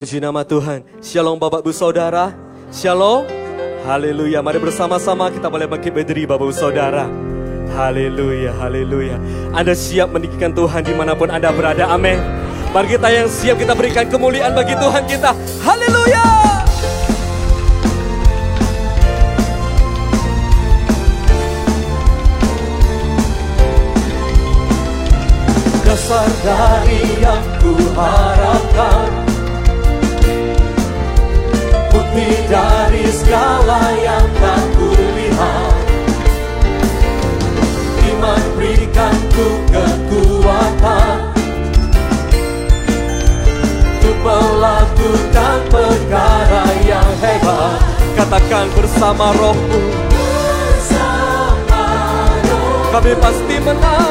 Puji nama Tuhan. Shalom Bapak Ibu Saudara. Shalom. Haleluya. Mari bersama-sama kita boleh bangkit berdiri Bapak Ibu Saudara. Haleluya, haleluya. Anda siap meninggikan Tuhan di mana pun Anda berada. Amin. Mari kita yang siap kita berikan kemuliaan bagi Tuhan kita. Haleluya. Dasar dari yang ku dari segala yang tak kulihat. Iman berikan ku kekuatan. Untuk melakukan perkara yang hebat. Katakan bersama rohmu. Kami pasti menang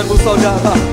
angkat tanganmu saudara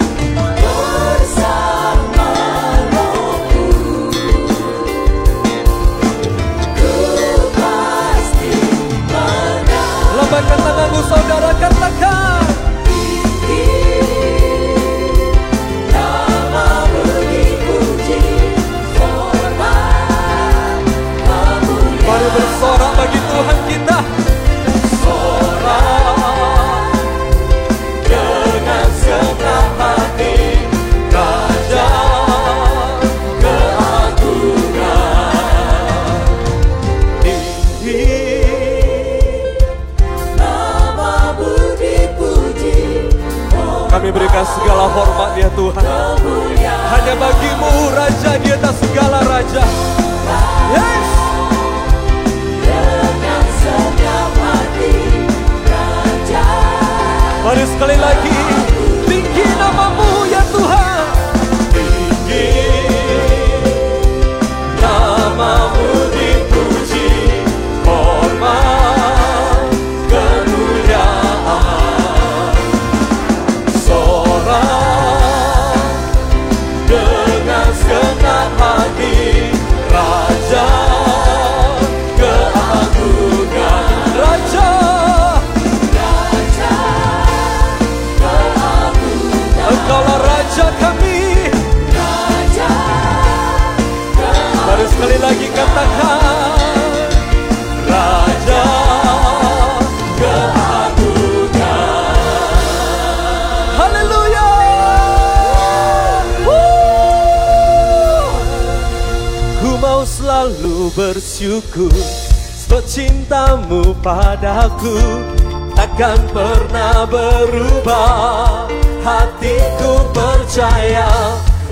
Hatiku percaya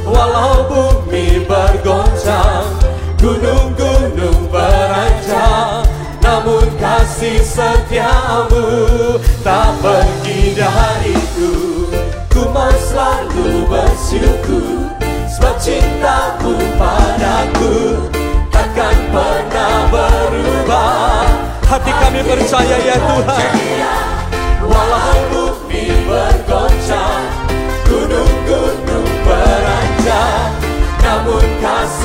Walau bumi bergoncang Gunung-gunung beranjak Namun kasih setiamu Tak pergi dariku Ku mau selalu bersyukur Sebab cintamu padaku Takkan pernah berubah. Hati kami percaya ya Tuhan. Walau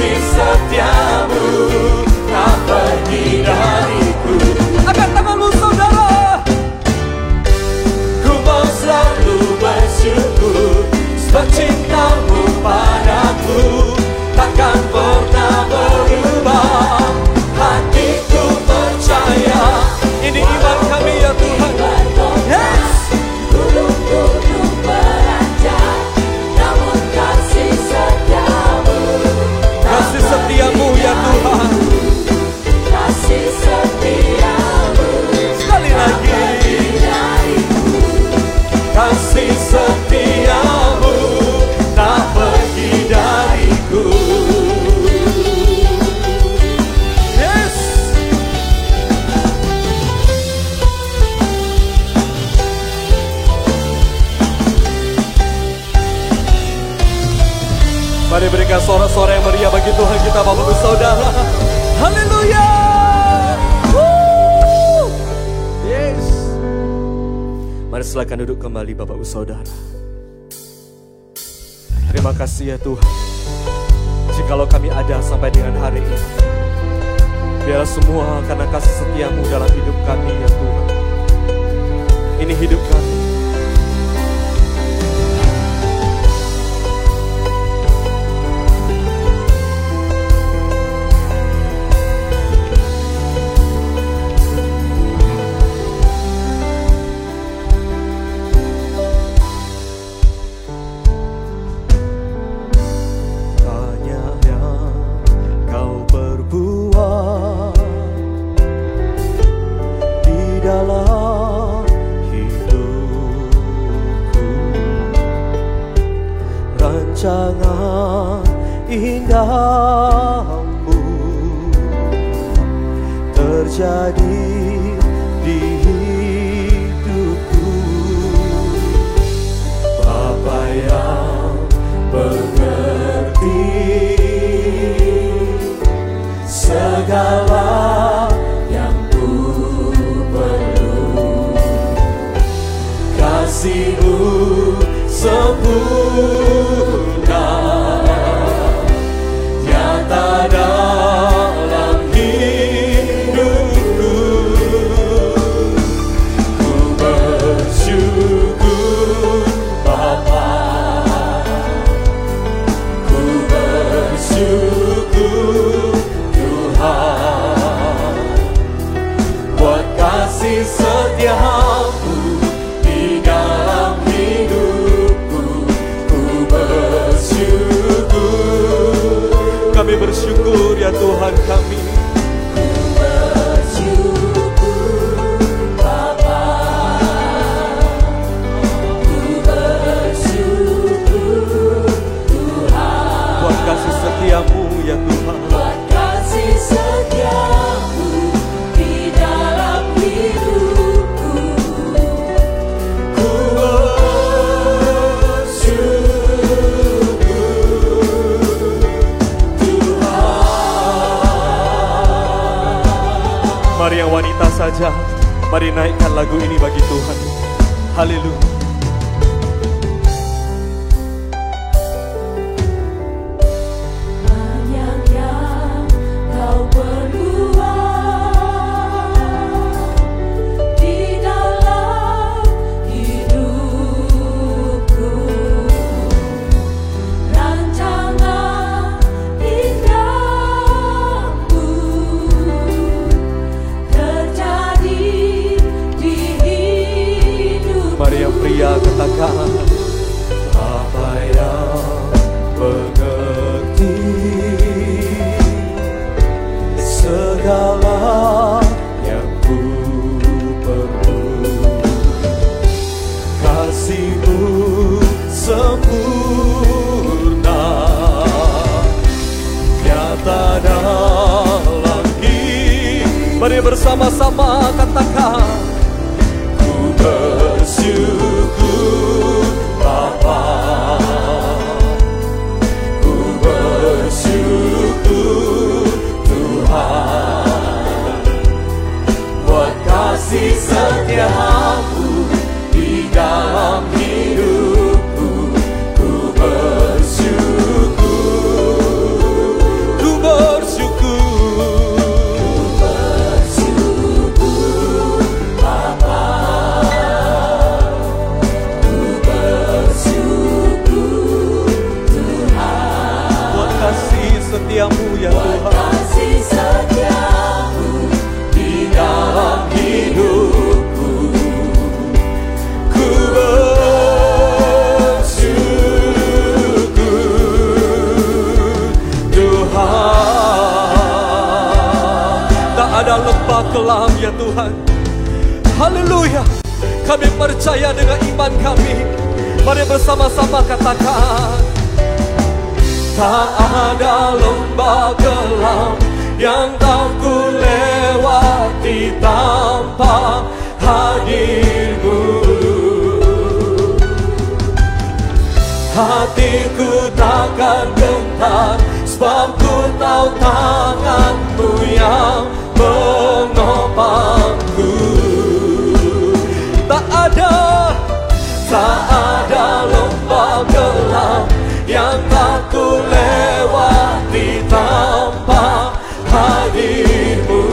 kasih setiamu Tak pergi dariku. Angkat tanganmu saudara. Ku mau selalu bersyukur Sebab cintamu padaku. Takkan pernah berubah Berikan suara-suara yang meriah bagi Tuhan kita Bapak Ibu Saudara. Haleluya. Yes. Mari silakan duduk kembali Bapak Ibu Saudara. Terima kasih ya Tuhan. Jikalau kami ada sampai dengan hari ini. Biarlah semua karena kasih setiamu dalam hidup kami ya Tuhan. Ini hidup kami. Mari yang wanita saja. Mari naikkan lagu ini bagi Tuhan. Haleluya bersama-sama katakan kelam ya Tuhan. Haleluya. Kami percaya dengan iman kami. Mari bersama-sama katakan. Tak ada lembah gelap yang tak ku lewati tanpa hadirmu. Hatiku takkan gentar sebab ku tahu tanganmu yang menopangku Tak ada, tak ada lomba gelap Yang tak lewati tanpa hadirmu.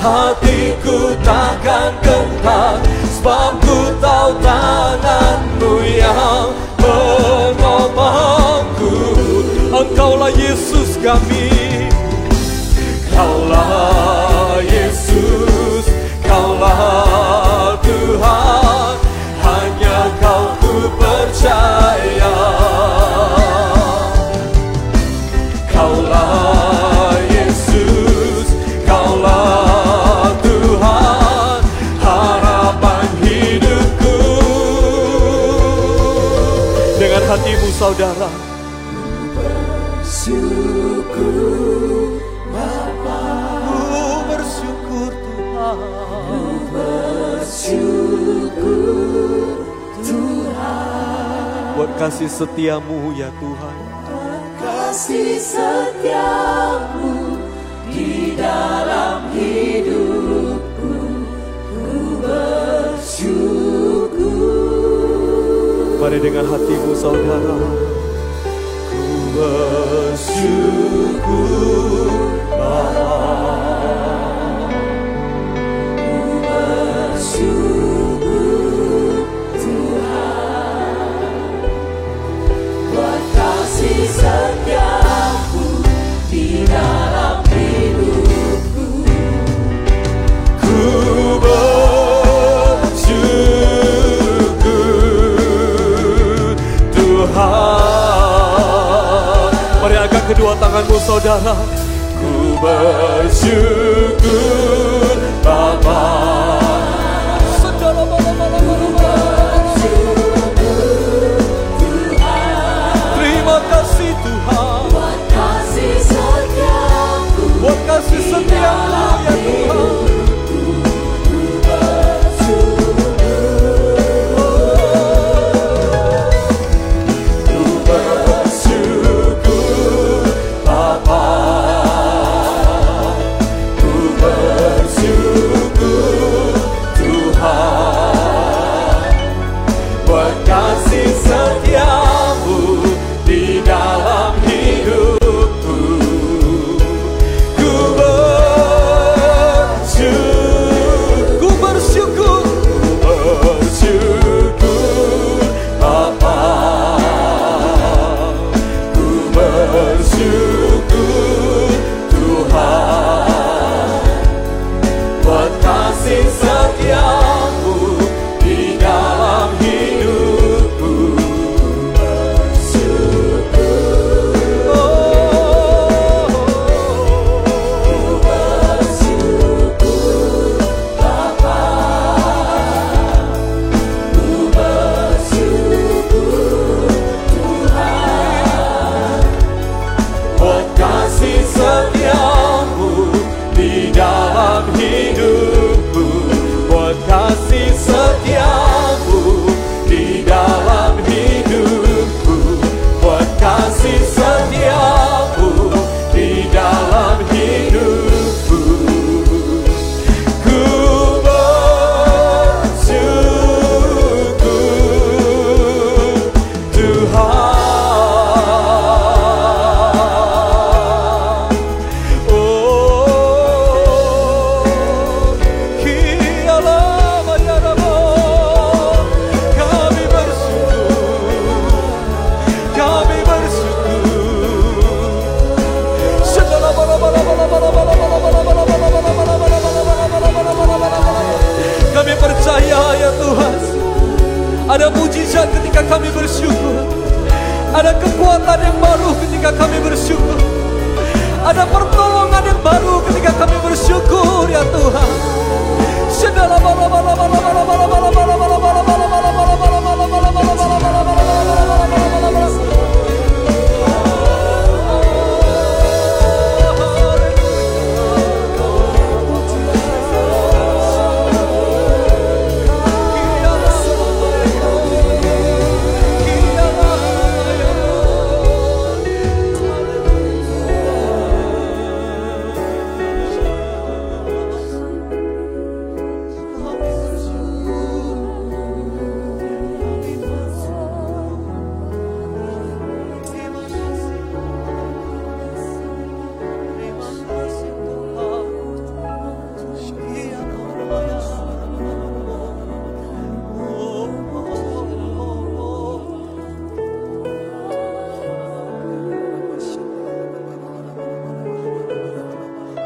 Hatiku takkan gentar Sebab ku tahu tanganmu yang Kaulah Yesus kami. Kaulah Yesus Kaulah Tuhan. Hanya kau ku percaya. kasih setiamu ya Tuhan. Kasih setiamu di dalam hidupku. Ku bersyukur. Mari dengan hatimu saudara. Ku bersyukur. 구할 수 있.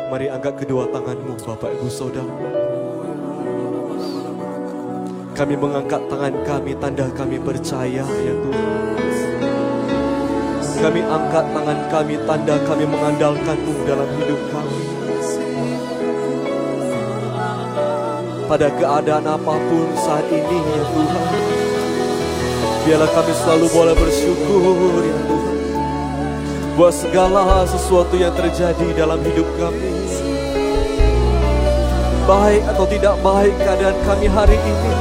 Mari angkat kedua tanganmu Bapak Ibu Saudara. Kami mengangkat tangan kami, tanda kami percaya ya Tuhan. Kami angkat tangan kami, tanda kami mengandalkanmu dalam hidup kami. Pada keadaan apa pun saat ini ya Tuhan. Biarlah kami selalu boleh bersyukur ya Tuhan. Buat segala sesuatu yang terjadi dalam hidup kami. Baik atau tidak baik keadaan kami hari ini.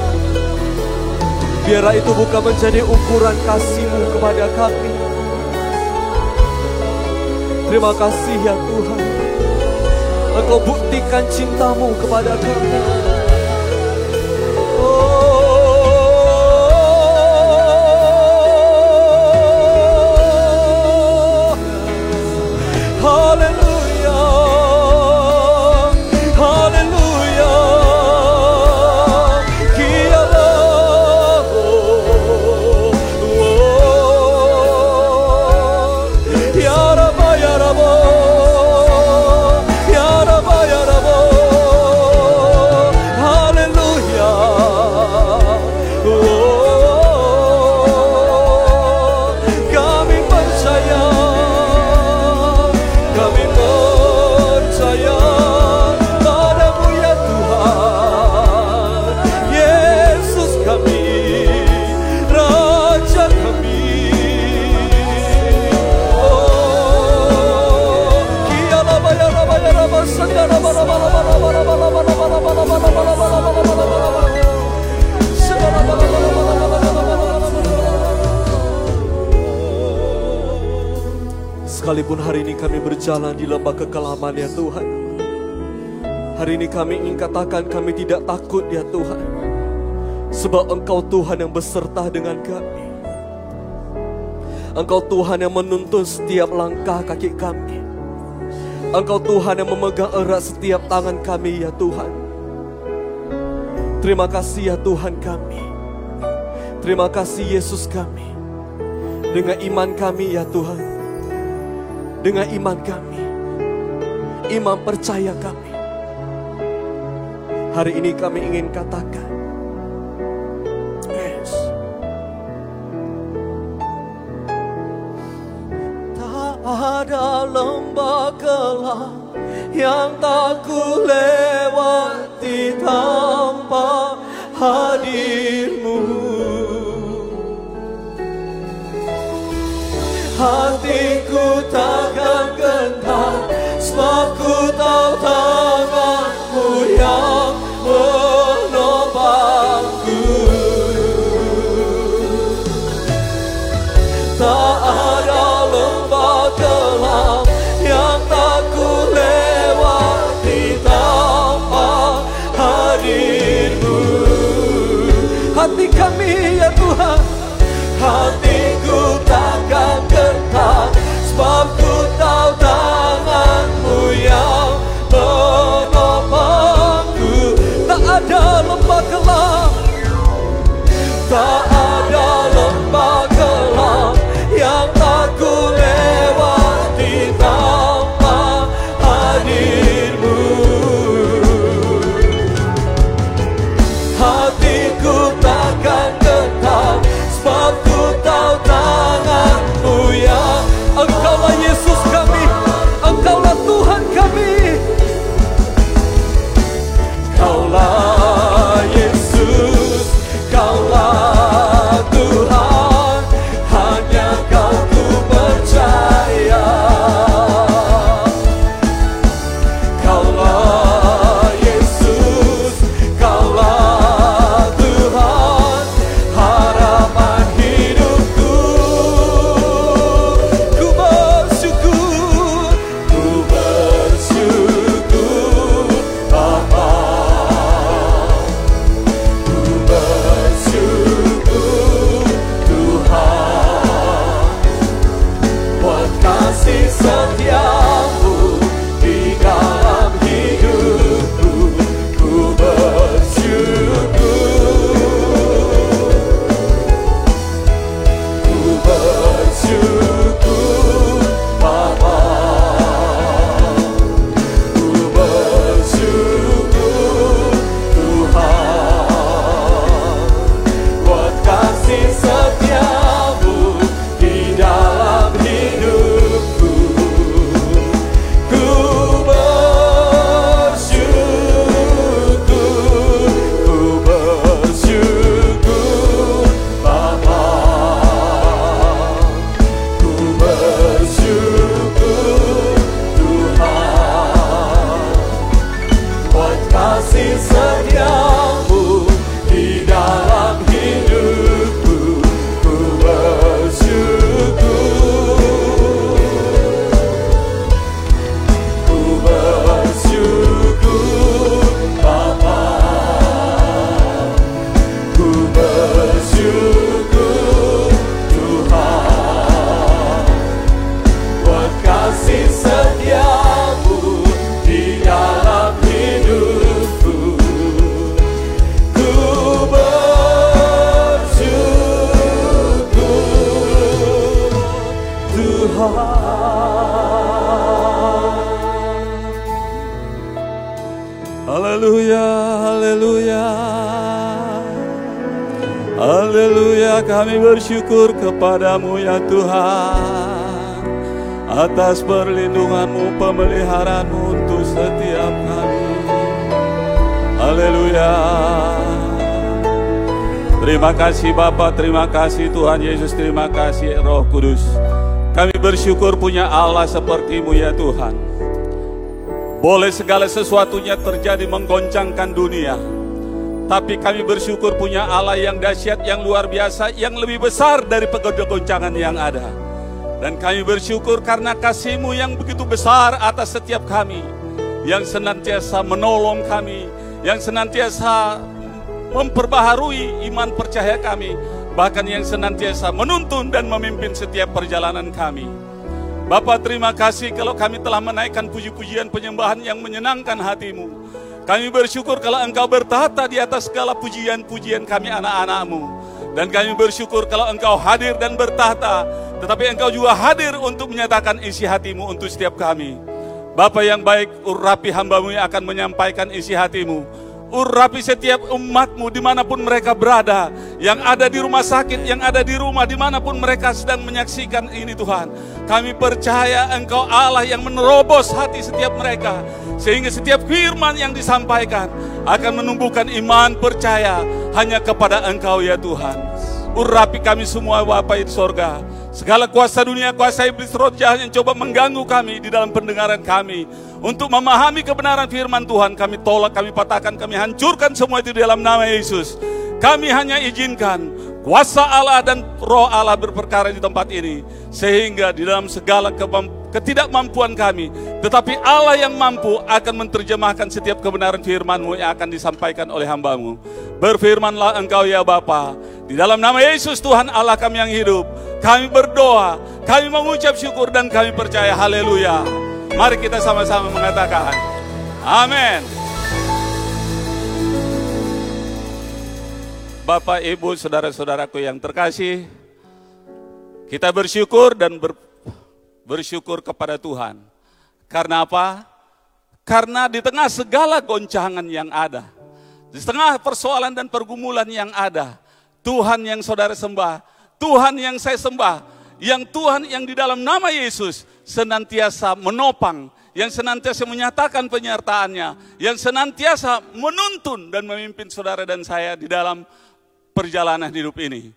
Biarlah itu bukan menjadi ukuran kasihmu kepada kami. Terima kasih ya Tuhan. Engkau buktikan cintamu kepada kami. Sekalipun hari ini kami berjalan di lembah kekelaman ya Tuhan. Hari ini kami ingin katakan kami tidak takut ya Tuhan. Sebab Engkau Tuhan yang beserta dengan kami. Engkau Tuhan yang menuntun setiap langkah kaki kami. Engkau Tuhan yang memegang erat setiap tangan kami ya Tuhan. Terima kasih ya Tuhan kami. Terima kasih Yesus kami. Dengan iman kami ya Tuhan dengan iman kami, iman percaya kami. Hari ini kami ingin katakan, yes. Tak ada lembah gelap yang tak ku lewati tanpa hadirmu. Hatiku gentar Sebab ku tahu tanganmu yang menopangku. Tak ada lembah gelap Yang tak ku lewati tanpa hadirmu. Hati kami ya Tuhan Hatiku kami bersyukur kepadamu ya Tuhan Atas perlindunganmu, pemeliharaanmu untuk setiap kami Haleluya. Terima kasih Bapa, terima kasih Tuhan Yesus, terima kasih Roh Kudus. Kami bersyukur punya Allah sepertimu ya Tuhan. Boleh segala sesuatunya terjadi menggoncangkan dunia tapi kami bersyukur punya Allah yang dahsyat, yang luar biasa, yang lebih besar dari pegoncangan yang ada. Dan kami bersyukur karena kasihmu yang begitu besar atas setiap kami. Yang senantiasa menolong kami, yang senantiasa memperbaharui iman percaya kami. Bahkan yang senantiasa menuntun dan memimpin setiap perjalanan kami. Bapak terima kasih kalau kami telah menaikkan puji-pujian penyembahan yang menyenangkan hatimu. Kami bersyukur kalau engkau bertahta di atas segala pujian-pujian kami anak-anakmu. Dan kami bersyukur kalau engkau hadir dan bertahta. Tetapi engkau juga hadir untuk menyatakan isi hatimu untuk setiap kami. Bapa yang baik, urapi hambamu yang akan menyampaikan isi hatimu. Urapi setiap umatmu di mana pun mereka berada. Yang ada di rumah sakit, yang ada di rumah, di mana pun mereka sedang menyaksikan ini Tuhan. Kami percaya engkau Allah yang menerobos hati setiap mereka. Sehingga setiap firman yang disampaikan akan menumbuhkan iman percaya hanya kepada Engkau ya Tuhan. Urapi kami semua Bapak di sorga. Segala kuasa dunia, kuasa iblis roh jahat yang coba mengganggu kami di dalam pendengaran kami. Untuk memahami kebenaran firman Tuhan, kami tolak, kami patahkan, kami hancurkan semua itu dalam nama Yesus. Kami hanya izinkan kuasa Allah dan roh Allah berperkara di tempat ini. Sehingga di dalam segala ketidakmampuan kami, tetapi Allah yang mampu akan menerjemahkan setiap kebenaran firman-Mu yang akan disampaikan oleh hambamu. Berfirmanlah engkau ya Bapa, di dalam nama Yesus Tuhan Allah kami yang hidup, kami berdoa, kami mengucap syukur dan kami percaya haleluya. Mari kita sama-sama mengatakan, amin. Bapak, Ibu, Saudara-saudaraku yang terkasih, kita bersyukur dan ber, bersyukur kepada Tuhan. Karena apa? Karena di tengah segala goncangan yang ada, di tengah persoalan dan pergumulan yang ada, Tuhan yang saudara sembah, Tuhan yang saya sembah, yang Tuhan yang di dalam nama Yesus senantiasa menopang, yang senantiasa menyatakan penyertaannya, yang senantiasa menuntun dan memimpin saudara dan saya di dalam perjalanan hidup ini.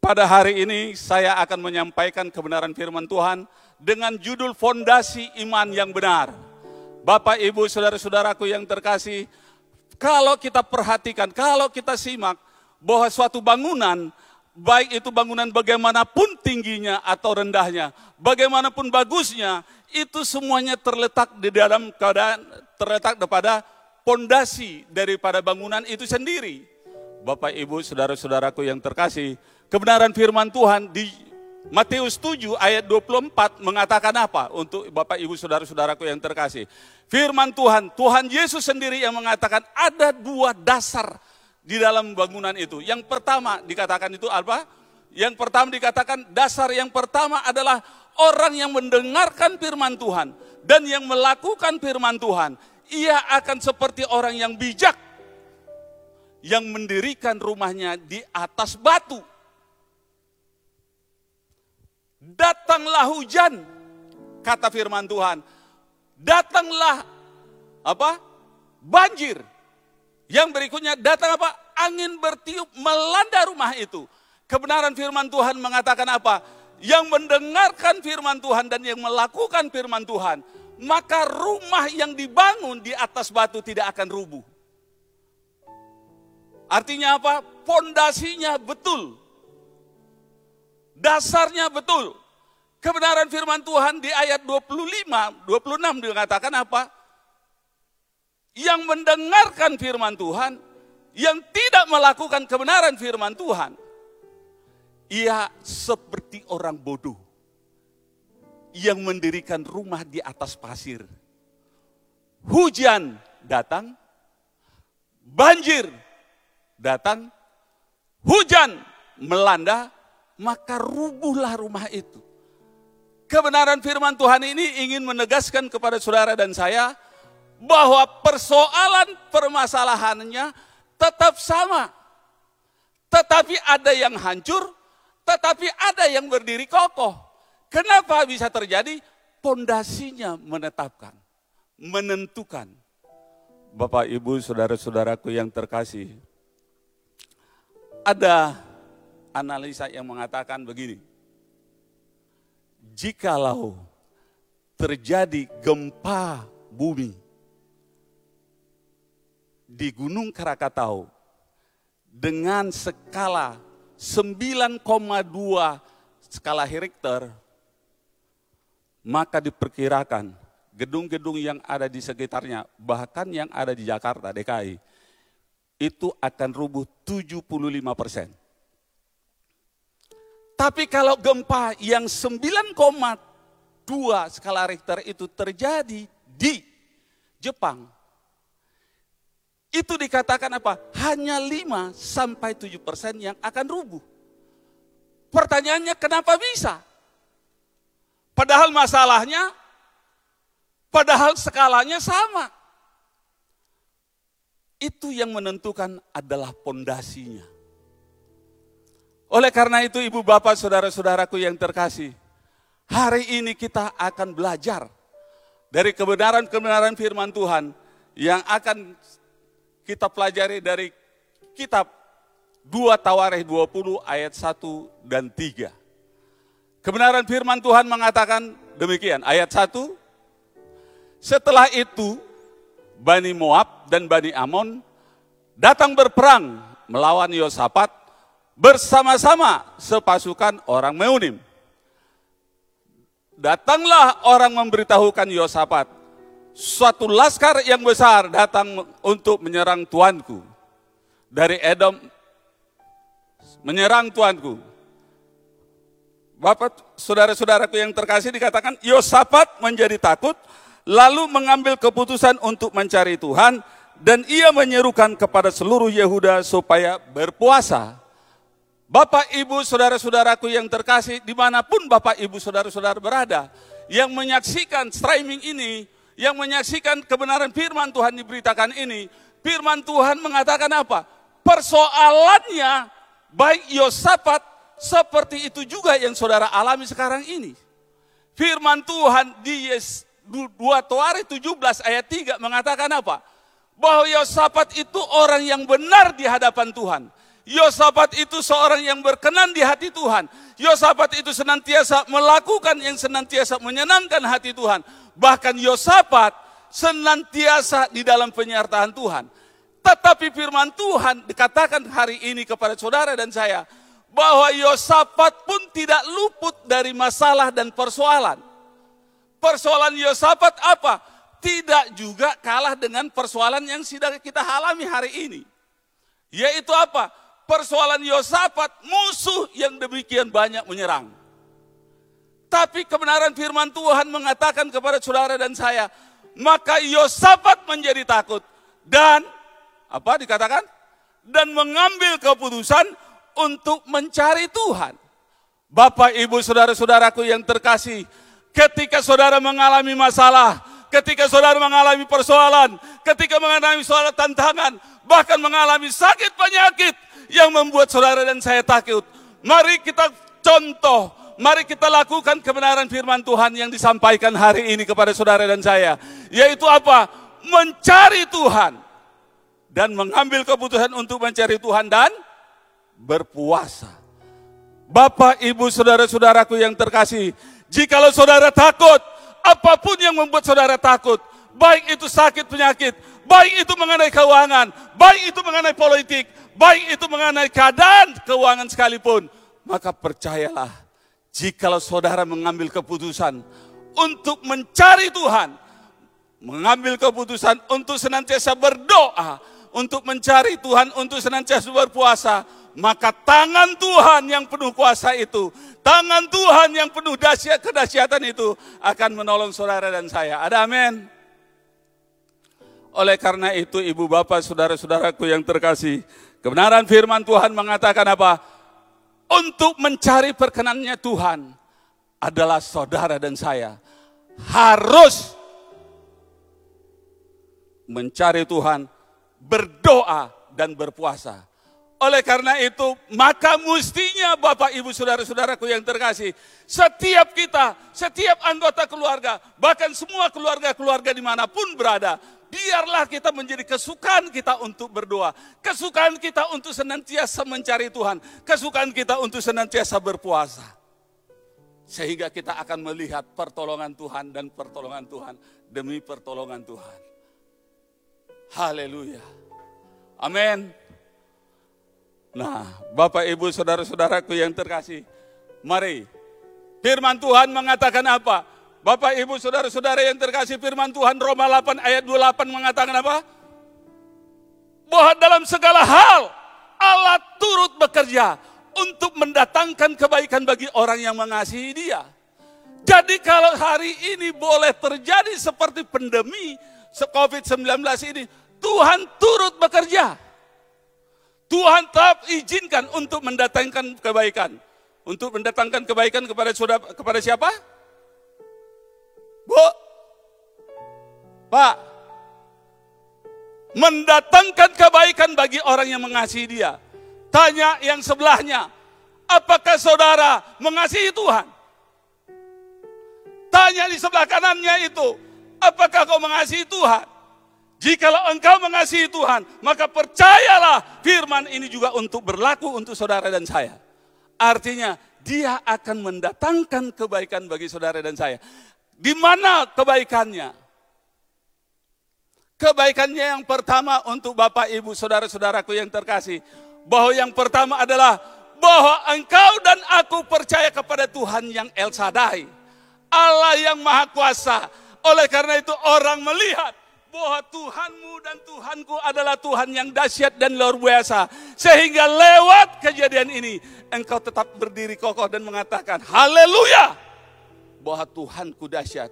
Pada hari ini saya akan menyampaikan kebenaran firman Tuhan dengan judul Fondasi Iman yang Benar. Bapak, Ibu, Saudara-saudaraku yang terkasih, kalau kita perhatikan, kalau kita simak bahwa suatu bangunan, baik itu bangunan bagaimanapun tingginya atau rendahnya, bagaimanapun bagusnya, itu semuanya terletak di dalam keadaan terletak pada pondasi daripada bangunan itu sendiri. Bapak, Ibu, Saudara-saudaraku yang terkasih, kebenaran firman Tuhan di Matius 7 ayat 24 mengatakan apa untuk Bapak Ibu Saudara-saudaraku yang terkasih. Firman Tuhan, Tuhan Yesus sendiri yang mengatakan ada dua dasar di dalam bangunan itu. Yang pertama dikatakan itu apa? Yang pertama dikatakan dasar yang pertama adalah orang yang mendengarkan firman Tuhan dan yang melakukan firman Tuhan. Ia akan seperti orang yang bijak yang mendirikan rumahnya di atas batu datanglah hujan, kata firman Tuhan. Datanglah apa? Banjir. Yang berikutnya datang apa? Angin bertiup melanda rumah itu. Kebenaran firman Tuhan mengatakan apa? Yang mendengarkan firman Tuhan dan yang melakukan firman Tuhan, maka rumah yang dibangun di atas batu tidak akan rubuh. Artinya apa? Pondasinya betul. Dasarnya betul. Kebenaran firman Tuhan di ayat 25, 26 dikatakan apa? Yang mendengarkan firman Tuhan, yang tidak melakukan kebenaran firman Tuhan, ia seperti orang bodoh yang mendirikan rumah di atas pasir. Hujan datang, banjir datang, hujan melanda, maka rubuhlah rumah itu. Kebenaran firman Tuhan ini ingin menegaskan kepada saudara dan saya bahwa persoalan permasalahannya tetap sama. Tetapi ada yang hancur, tetapi ada yang berdiri kokoh. Kenapa bisa terjadi? Pondasinya menetapkan, menentukan. Bapak, Ibu, saudara-saudaraku yang terkasih, ada analisa yang mengatakan begini. Jikalau terjadi gempa bumi di Gunung Krakatau dengan skala 9,2 skala Richter, maka diperkirakan gedung-gedung yang ada di sekitarnya, bahkan yang ada di Jakarta, DKI, itu akan rubuh 75 persen. Tapi kalau gempa yang 9,2 skala Richter itu terjadi di Jepang, itu dikatakan apa? Hanya 5 sampai 7 persen yang akan rubuh. Pertanyaannya kenapa bisa? Padahal masalahnya, padahal skalanya sama. Itu yang menentukan adalah pondasinya. Oleh karena itu ibu bapak saudara-saudaraku yang terkasih, hari ini kita akan belajar dari kebenaran-kebenaran firman Tuhan yang akan kita pelajari dari kitab 2 Tawarikh 20 ayat 1 dan 3. Kebenaran firman Tuhan mengatakan demikian, ayat 1, setelah itu Bani Moab dan Bani Amon datang berperang melawan Yosafat bersama-sama sepasukan orang Meunim. Datanglah orang memberitahukan Yosafat, suatu laskar yang besar datang untuk menyerang tuanku. Dari Edom menyerang tuanku. Bapak, saudara-saudaraku yang terkasih dikatakan Yosafat menjadi takut, lalu mengambil keputusan untuk mencari Tuhan, dan ia menyerukan kepada seluruh Yehuda supaya berpuasa. Bapak, Ibu, Saudara-saudaraku yang terkasih, di mana pun Bapak, Ibu, Saudara-saudara berada, yang menyaksikan streaming ini, yang menyaksikan kebenaran firman Tuhan diberitakan ini, firman Tuhan mengatakan apa? Persoalannya, baik Yosafat, seperti itu juga yang saudara alami sekarang ini. Firman Tuhan di Yes 2 Toari 17 ayat 3 mengatakan apa? Bahwa Yosafat itu orang yang benar di hadapan Tuhan Yosafat itu seorang yang berkenan di hati Tuhan. Yosafat itu senantiasa melakukan yang senantiasa menyenangkan hati Tuhan. Bahkan Yosafat senantiasa di dalam penyertaan Tuhan. Tetapi firman Tuhan dikatakan hari ini kepada saudara dan saya. Bahwa Yosafat pun tidak luput dari masalah dan persoalan. Persoalan Yosafat apa? Tidak juga kalah dengan persoalan yang sedang kita alami hari ini. Yaitu apa? Persoalan Yosafat, musuh yang demikian banyak menyerang. Tapi kebenaran firman Tuhan mengatakan kepada saudara dan saya, maka Yosafat menjadi takut dan apa dikatakan? Dan mengambil keputusan untuk mencari Tuhan. Bapak, Ibu, saudara-saudaraku yang terkasih, ketika saudara mengalami masalah, ketika saudara mengalami persoalan, ketika mengalami soal tantangan, bahkan mengalami sakit penyakit, yang membuat saudara dan saya takut. Mari kita contoh, mari kita lakukan kebenaran firman Tuhan yang disampaikan hari ini kepada saudara dan saya. Yaitu apa? Mencari Tuhan. Dan mengambil keputusan untuk mencari Tuhan dan berpuasa. Bapak, ibu, saudara-saudaraku yang terkasih, jikalau saudara takut, apa pun yang membuat saudara takut, baik itu sakit penyakit, baik itu mengenai keuangan, baik itu mengenai politik, baik itu mengenai keadaan keuangan sekalipun, maka percayalah, jikalau saudara mengambil keputusan untuk mencari Tuhan, mengambil keputusan untuk senantiasa berdoa, untuk mencari Tuhan, untuk senantiasa berpuasa, maka tangan Tuhan yang penuh kuasa itu, tangan Tuhan yang penuh dahsyat kedahsyatan itu akan menolong saudara dan saya. Ada amin. Oleh karena itu ibu bapak saudara-saudaraku yang terkasih, Kebenaran firman Tuhan mengatakan apa? Untuk mencari perkenannya Tuhan adalah saudara dan saya harus mencari Tuhan, berdoa dan berpuasa. Oleh karena itu, maka mestinya Bapak Ibu Saudara-saudaraku yang terkasih, setiap kita, setiap anggota keluarga, bahkan semua keluarga-keluarga di mana pun berada, biarlah kita menjadi kesukaan kita untuk berdoa, kesukaan kita untuk senantiasa mencari Tuhan, kesukaan kita untuk senantiasa berpuasa. Sehingga kita akan melihat pertolongan Tuhan dan pertolongan Tuhan demi pertolongan Tuhan. Haleluya. Amin. Nah, Bapak Ibu Saudara-saudaraku yang terkasih, mari firman Tuhan mengatakan apa? Bapak Ibu Saudara-saudara yang terkasih firman Tuhan Roma 8 ayat 28 mengatakan apa? Bahwa dalam segala hal Allah turut bekerja untuk mendatangkan kebaikan bagi orang yang mengasihi dia. Jadi kalau hari ini boleh terjadi seperti pandemi COVID-19 ini, Tuhan turut bekerja. Tuhan tetap izinkan untuk mendatangkan kebaikan. Untuk mendatangkan kebaikan kepada saudara kepada siapa? Bu? Pak? Mendatangkan kebaikan bagi orang yang mengasihi dia. Tanya yang sebelahnya, apakah saudara mengasihi Tuhan? Tanya di sebelah kanannya itu, apakah kau mengasihi Tuhan? Jikalau engkau mengasihi Tuhan, maka percayalah firman ini juga untuk berlaku untuk saudara dan saya. Artinya, dia akan mendatangkan kebaikan bagi saudara dan saya. Di mana kebaikannya? Kebaikannya yang pertama untuk Bapak, Ibu, saudara-saudaraku yang terkasih. Bahwa yang pertama adalah bahwa engkau dan aku percaya kepada Tuhan yang El Sadai. Allah yang Maha Kuasa. Oleh karena itu orang melihat bahwa Tuhanmu dan Tuhanku adalah Tuhan yang dahsyat dan luar biasa. Sehingga lewat kejadian ini, engkau tetap berdiri kokoh dan mengatakan, haleluya, bahwa Tuhanku dahsyat.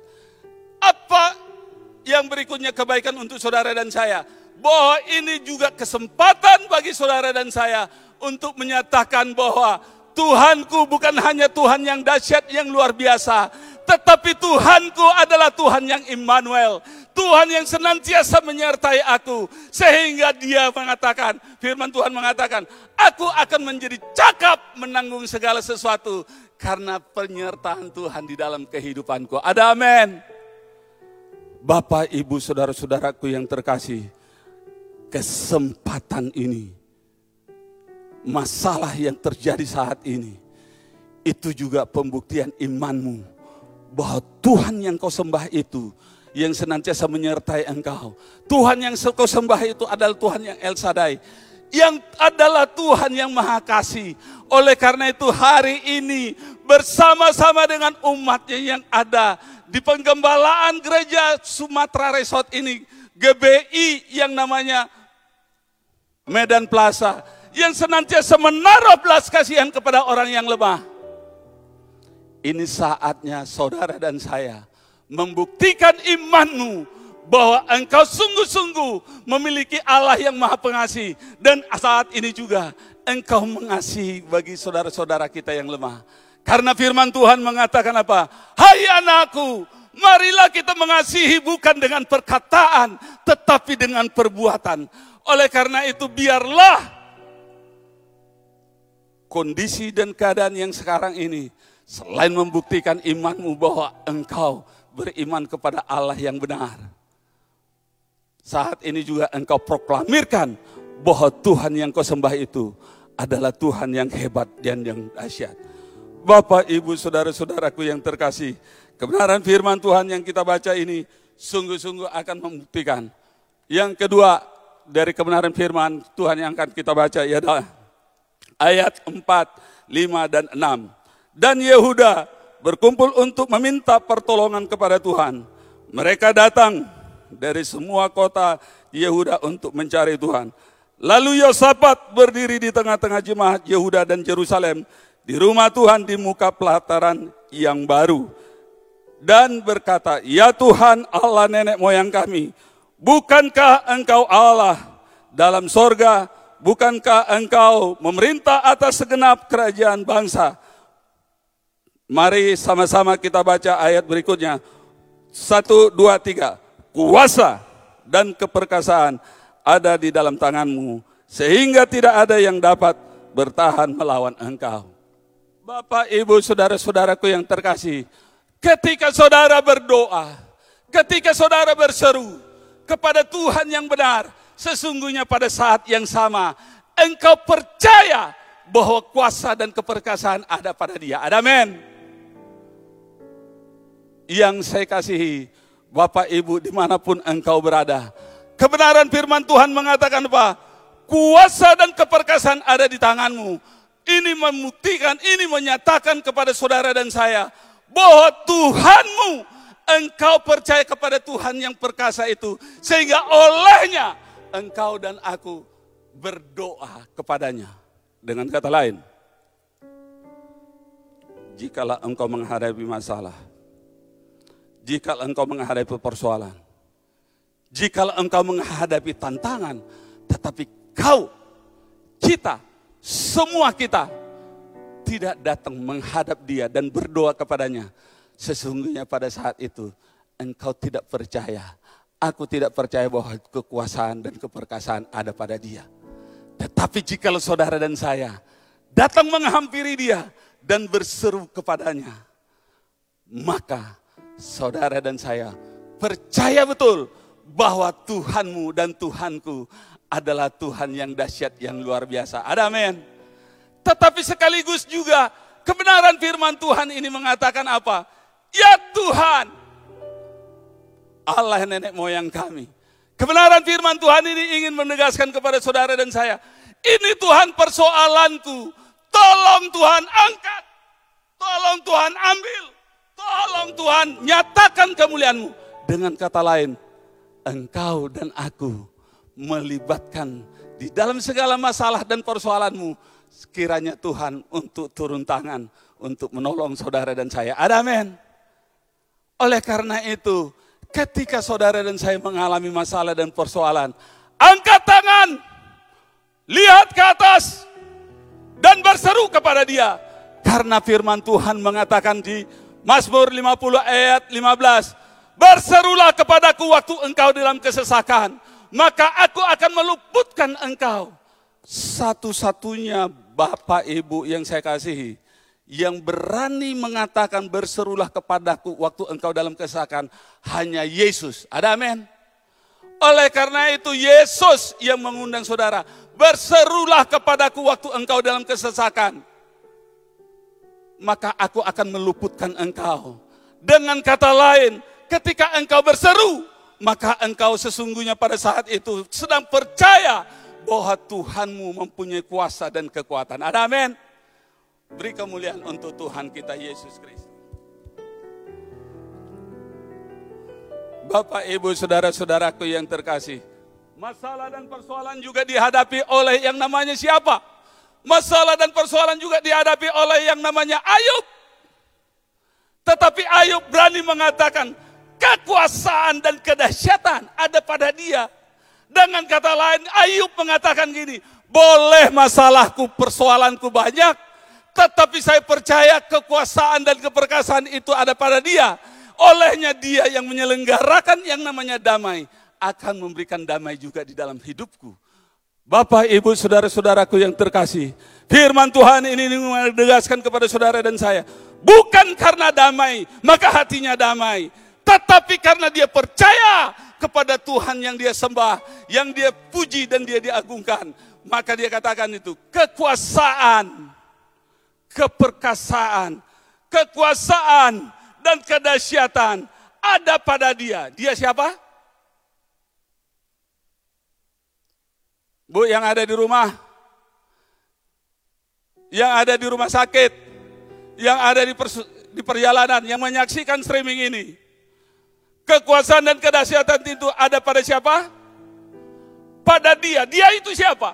Apa yang berikutnya kebaikan untuk saudara dan saya? Bahwa ini juga kesempatan bagi saudara dan saya untuk menyatakan bahwa Tuhanku bukan hanya Tuhan yang dahsyat, yang luar biasa, tetapi Tuhanku adalah Tuhan yang Immanuel. Tuhan yang senantiasa menyertai aku. Sehingga dia mengatakan, firman Tuhan mengatakan, aku akan menjadi cakap menanggung segala sesuatu. Karena penyertaan Tuhan di dalam kehidupanku. Ada amin. Bapak, ibu, saudara-saudaraku yang terkasih. Kesempatan ini. Masalah yang terjadi saat ini. Itu juga pembuktian imanmu bahwa Tuhan yang kau sembah itu yang senantiasa menyertai engkau. Tuhan yang kau sembah itu adalah Tuhan yang El Sadai. Yang adalah Tuhan yang Maha Kasih. Oleh karena itu hari ini bersama-sama dengan umatnya yang ada di penggembalaan gereja Sumatera Resort ini. GBI yang namanya Medan Plaza. Yang senantiasa menaruh belas kasihan kepada orang yang lemah ini saatnya saudara dan saya membuktikan imanmu bahwa engkau sungguh-sungguh memiliki Allah yang maha pengasih. Dan saat ini juga engkau mengasihi bagi saudara-saudara kita yang lemah. Karena firman Tuhan mengatakan apa? Hai anakku, marilah kita mengasihi bukan dengan perkataan, tetapi dengan perbuatan. Oleh karena itu biarlah kondisi dan keadaan yang sekarang ini Selain membuktikan imanmu bahwa engkau beriman kepada Allah yang benar. Saat ini juga engkau proklamirkan bahwa Tuhan yang kau sembah itu adalah Tuhan yang hebat dan yang dahsyat. Bapak, Ibu, Saudara-saudaraku yang terkasih, kebenaran firman Tuhan yang kita baca ini sungguh-sungguh akan membuktikan. Yang kedua dari kebenaran firman Tuhan yang akan kita baca adalah ayat 4, 5, dan 6 dan Yehuda berkumpul untuk meminta pertolongan kepada Tuhan. Mereka datang dari semua kota Yehuda untuk mencari Tuhan. Lalu Yosafat berdiri di tengah-tengah jemaat Yehuda dan Jerusalem di rumah Tuhan di muka pelataran yang baru. Dan berkata, Ya Tuhan Allah nenek moyang kami, bukankah engkau Allah dalam sorga, bukankah engkau memerintah atas segenap kerajaan bangsa, Mari sama-sama kita baca ayat berikutnya. Satu, dua, tiga. Kuasa dan keperkasaan ada di dalam tanganmu, sehingga tidak ada yang dapat bertahan melawan engkau. Bapak, Ibu, Saudara-saudaraku yang terkasih, ketika saudara berdoa, ketika saudara berseru kepada Tuhan yang benar, sesungguhnya pada saat yang sama, engkau percaya bahwa kuasa dan keperkasaan ada pada dia. Ada amin. Yang saya kasihi, Bapak Ibu di mana pun engkau berada. Kebenaran firman Tuhan mengatakan apa? Kuasa dan keperkasaan ada di tanganmu. Ini membuktikan, ini menyatakan kepada saudara dan saya bahwa Tuhanmu, engkau percaya kepada Tuhan yang perkasa itu. Sehingga olehnya engkau dan aku berdoa kepadanya. Dengan kata lain, jikalau engkau menghadapi masalah, jikalau engkau menghadapi persoalan, jikalau engkau menghadapi tantangan, tetapi kau, kita, semua kita tidak datang menghadap dia dan berdoa kepadanya. Sesungguhnya pada saat itu engkau tidak percaya. Aku tidak percaya bahwa kekuasaan dan keperkasaan ada pada dia. Tetapi jika saudara dan saya datang menghampiri dia dan berseru kepadanya, maka saudara dan saya percaya betul bahwa Tuhanmu dan Tuhanku adalah Tuhan yang dahsyat, yang luar biasa. Ada amin. Tetapi sekaligus juga kebenaran firman Tuhan ini mengatakan apa? Ya Tuhan, Allah nenek moyang kami Kebenaran firman Tuhan ini ingin menegaskan kepada saudara dan saya. Ini Tuhan persoalanku. Tolong Tuhan angkat. Tolong Tuhan ambil. Tolong Tuhan nyatakan kemuliaanmu. Dengan kata lain, engkau dan aku melibatkan di dalam segala masalah dan persoalanmu. Sekiranya Tuhan untuk turun tangan untuk menolong saudara dan saya. Ada amin. Oleh karena itu, Ketika saudara dan saya mengalami masalah dan persoalan, angkat tangan, lihat ke atas, dan berseru kepada dia. Karena firman Tuhan mengatakan di Mazmur 50 ayat 15, Berserulah kepadaku waktu engkau dalam kesesakan, maka aku akan meluputkan engkau. Satu-satunya Bapak Ibu yang saya kasihi, yang berani mengatakan berserulah kepadaku waktu engkau dalam kesakan hanya Yesus. Ada amin. Oleh karena itu Yesus yang mengundang saudara, berserulah kepadaku waktu engkau dalam kesesakan. Maka aku akan meluputkan engkau. Dengan kata lain, ketika engkau berseru, maka engkau sesungguhnya pada saat itu sedang percaya bahwa Tuhanmu mempunyai kuasa dan kekuatan. Ada amin. Beri kemuliaan untuk Tuhan kita Yesus Kristus. Bapak, Ibu, saudara-saudaraku yang terkasih, masalah dan persoalan juga dihadapi oleh yang namanya siapa? Masalah dan persoalan juga dihadapi oleh yang namanya Ayub. Tetapi Ayub berani mengatakan, kekuasaan dan kedahsyatan ada pada dia. Dengan kata lain, Ayub mengatakan gini, boleh masalahku, persoalanku banyak, tetapi saya percaya kekuasaan dan keperkasaan itu ada pada dia. Olehnya dia yang menyelenggarakan yang namanya damai. Akan memberikan damai juga di dalam hidupku. Bapak, Ibu, Saudara-saudaraku yang terkasih. Firman Tuhan ini menegaskan kepada saudara dan saya. Bukan karena damai, maka hatinya damai. Tetapi karena dia percaya kepada Tuhan yang dia sembah, yang dia puji dan dia diagungkan. Maka dia katakan itu, kekuasaan keperkasaan, kekuasaan, dan kedahsyatan ada pada dia. Dia siapa? Bu yang ada di rumah, yang ada di rumah sakit, yang ada di, di perjalanan, yang menyaksikan streaming ini. Kekuasaan dan kedahsyatan itu ada pada siapa? Pada dia. Dia itu siapa?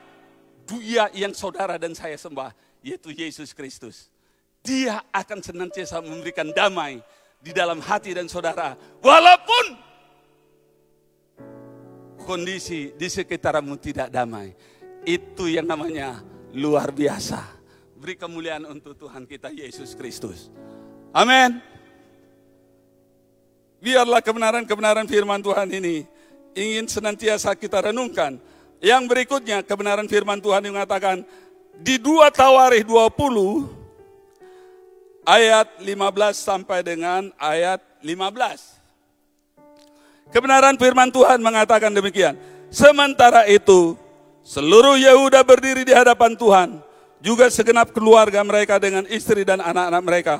Dia yang saudara dan saya sembah yaitu Yesus Kristus. Dia akan senantiasa memberikan damai di dalam hati dan saudara. Walaupun kondisi di sekitarmu tidak damai. Itu yang namanya luar biasa. Beri kemuliaan untuk Tuhan kita Yesus Kristus. Amin. Biarlah kebenaran-kebenaran firman Tuhan ini ingin senantiasa kita renungkan. Yang berikutnya kebenaran firman Tuhan yang mengatakan di 2 Tawarikh 20 ayat 15 sampai dengan ayat 15. Kebenaran firman Tuhan mengatakan demikian. Sementara itu, seluruh Yehuda berdiri di hadapan Tuhan, juga segenap keluarga mereka dengan istri dan anak-anak mereka.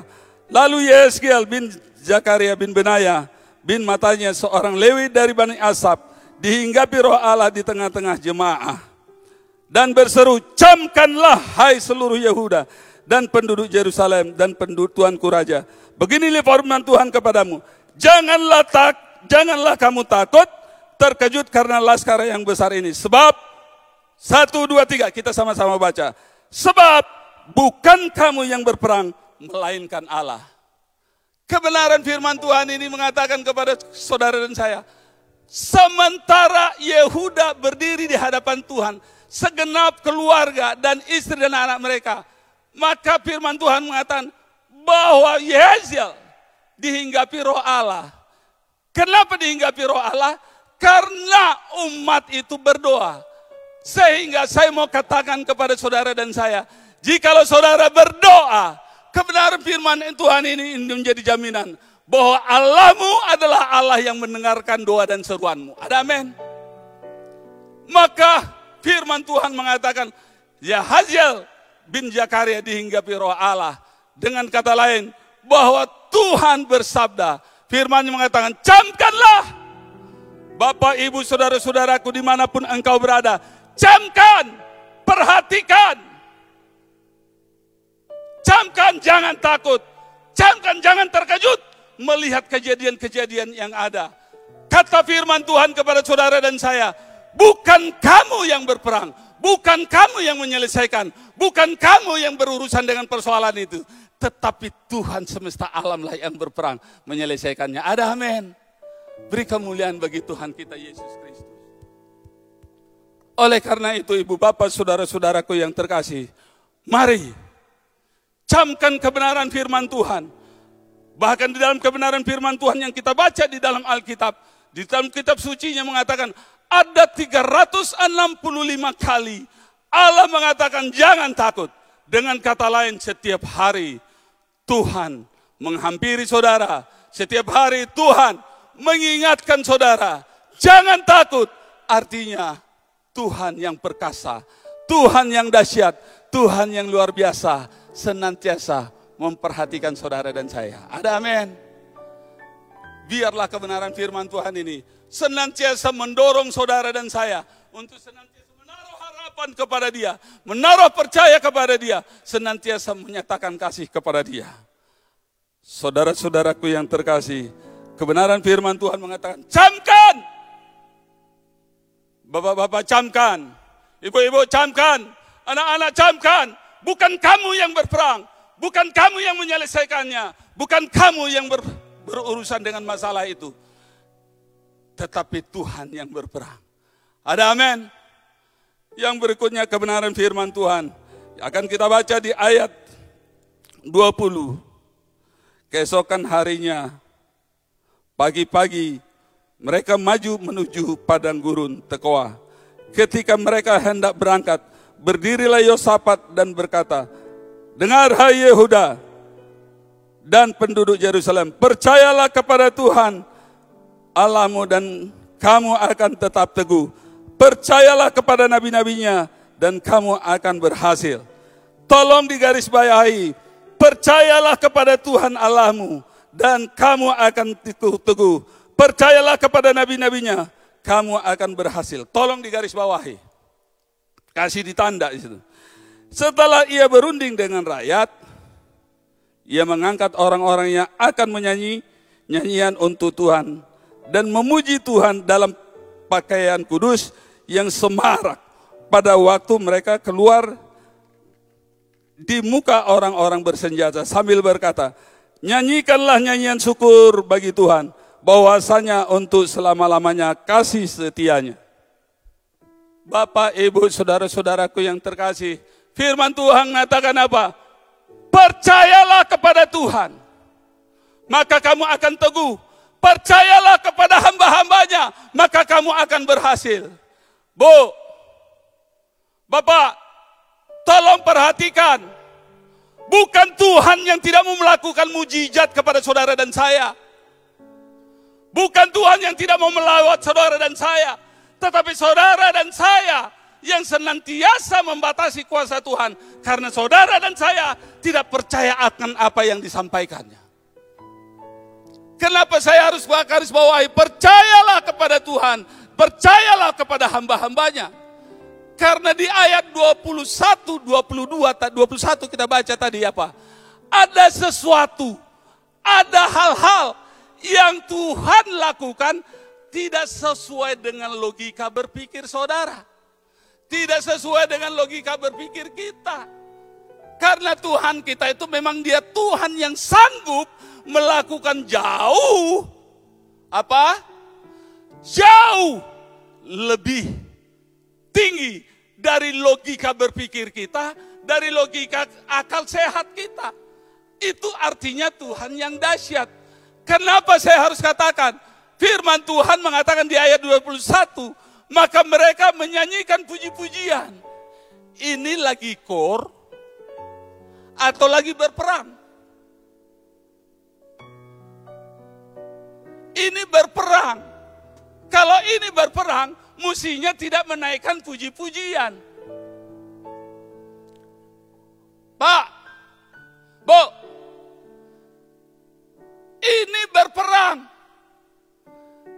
Lalu Yeskiel bin Zakaria bin Benaya bin matanya seorang Lewi dari Bani Asap dihinggapi roh Allah di tengah-tengah jemaah dan berseru, camkanlah hai seluruh Yehuda dan penduduk Yerusalem dan penduduk Tuanku Raja. Beginilah firman Tuhan kepadamu, janganlah tak, janganlah kamu takut, terkejut karena laskar yang besar ini. Sebab, satu, dua, tiga, kita sama-sama baca. Sebab, bukan kamu yang berperang, melainkan Allah. Kebenaran firman Tuhan ini mengatakan kepada saudara dan saya, sementara Yehuda berdiri di hadapan Tuhan, segenap keluarga dan istri dan anak mereka, maka firman Tuhan mengatakan bahwa Yezel dihinggapi roh Allah. Kenapa dihinggapi roh Allah? Karena umat itu berdoa. Sehingga saya mau katakan kepada saudara dan saya, jikalau saudara berdoa, kebenaran firman Tuhan ini menjadi jaminan bahwa Allahmu adalah Allah yang mendengarkan doa dan seruanmu. Ada amin. Maka firman Tuhan mengatakan, Ya Hazel bin Zakaria dihinggapi roh Allah. Dengan kata lain, bahwa Tuhan bersabda, firman mengatakan, camkanlah Bapak, Ibu, Saudara-saudaraku di mana pun engkau berada, camkan, perhatikan, Camkan jangan takut. Camkan jangan terkejut melihat kejadian-kejadian yang ada. Kata firman Tuhan kepada saudara dan saya, bukan kamu yang berperang, bukan kamu yang menyelesaikan, bukan kamu yang berurusan dengan persoalan itu, tetapi Tuhan semesta alamlah yang berperang menyelesaikannya. Ada amin. Beri kemuliaan bagi Tuhan kita Yesus Kristus. Oleh karena itu ibu bapak saudara-saudaraku yang terkasih, mari camkan kebenaran firman Tuhan. Bahkan di dalam kebenaran firman Tuhan yang kita baca di dalam Alkitab, di dalam kitab sucinya mengatakan ada 365 kali Allah mengatakan jangan takut. Dengan kata lain setiap hari Tuhan menghampiri saudara. Setiap hari Tuhan mengingatkan saudara. Jangan takut. Artinya Tuhan yang perkasa. Tuhan yang dahsyat. Tuhan yang luar biasa. Senantiasa memperhatikan saudara dan saya. Ada amin. Biarlah kebenaran firman Tuhan ini senantiasa mendorong saudara dan saya untuk senantiasa menaruh harapan kepada dia, menaruh percaya kepada dia, senantiasa menyatakan kasih kepada dia. Saudara-saudaraku yang terkasih, kebenaran firman Tuhan mengatakan, camkan! Bapak-bapak camkan, ibu-ibu camkan, anak-anak camkan, bukan kamu yang berperang, bukan kamu yang menyelesaikannya, bukan kamu yang ber, berurusan dengan masalah itu. Tetapi Tuhan yang berperang. Ada amin. Yang berikutnya kebenaran firman Tuhan. Akan kita baca di ayat 20. Keesokan harinya, pagi-pagi mereka maju menuju padang gurun Tekoa. Ketika mereka hendak berangkat, berdirilah Yosafat dan berkata, Dengar hai Yehuda dan penduduk Yerusalem, percayalah kepada Tuhan Allahmu dan kamu akan tetap teguh. Percayalah kepada nabi-nabinya dan kamu akan berhasil. Tolong digarisbawahi, percayalah kepada Tuhan Allahmu dan kamu akan teguh-teguh. Percayalah kepada nabi-nabinya, kamu akan berhasil. Tolong digarisbawahi. Kasih ditanda di situ. Setelah ia berunding dengan rakyat, ia mengangkat orang-orang yang akan menyanyi nyanyian untuk Tuhan dan memuji Tuhan dalam pakaian kudus yang semarak pada waktu mereka keluar di muka orang-orang bersenjata sambil berkata, nyanyikanlah nyanyian syukur bagi Tuhan bahwasanya untuk selama-lamanya kasih setianya. Bapak, Ibu, saudara-saudaraku yang terkasih, firman Tuhan mengatakan apa? Percayalah kepada Tuhan. Maka kamu akan teguh. Percayalah kepada hamba-hambanya, maka kamu akan berhasil. Bu, Bapak, tolong perhatikan. Bukan Tuhan yang tidak mau melakukan mujizat kepada saudara dan saya. Bukan Tuhan yang tidak mau melawat saudara dan saya. Tetapi saudara dan saya yang senantiasa membatasi kuasa Tuhan. Karena saudara dan saya tidak percaya akan apa yang disampaikannya. Kenapa saya harus garis bawahi? Percayalah kepada Tuhan. Percayalah kepada hamba-hambanya. Karena di ayat 21, 22, 21 kita baca tadi apa? Ada sesuatu, ada hal-hal yang Tuhan lakukan tidak sesuai dengan logika berpikir saudara. Tidak sesuai dengan logika berpikir kita. Karena Tuhan kita itu memang dia Tuhan yang sanggup melakukan jauh apa? Jauh lebih tinggi dari logika berpikir kita, dari logika akal sehat kita. Itu artinya Tuhan yang dahsyat. Kenapa saya harus katakan? Firman Tuhan mengatakan di ayat 21, maka mereka menyanyikan puji-pujian. Ini lagi kor atau lagi berperang? Ini berperang. Kalau ini berperang, musinya tidak menaikkan puji-pujian. Pak, Bu, ini berperang.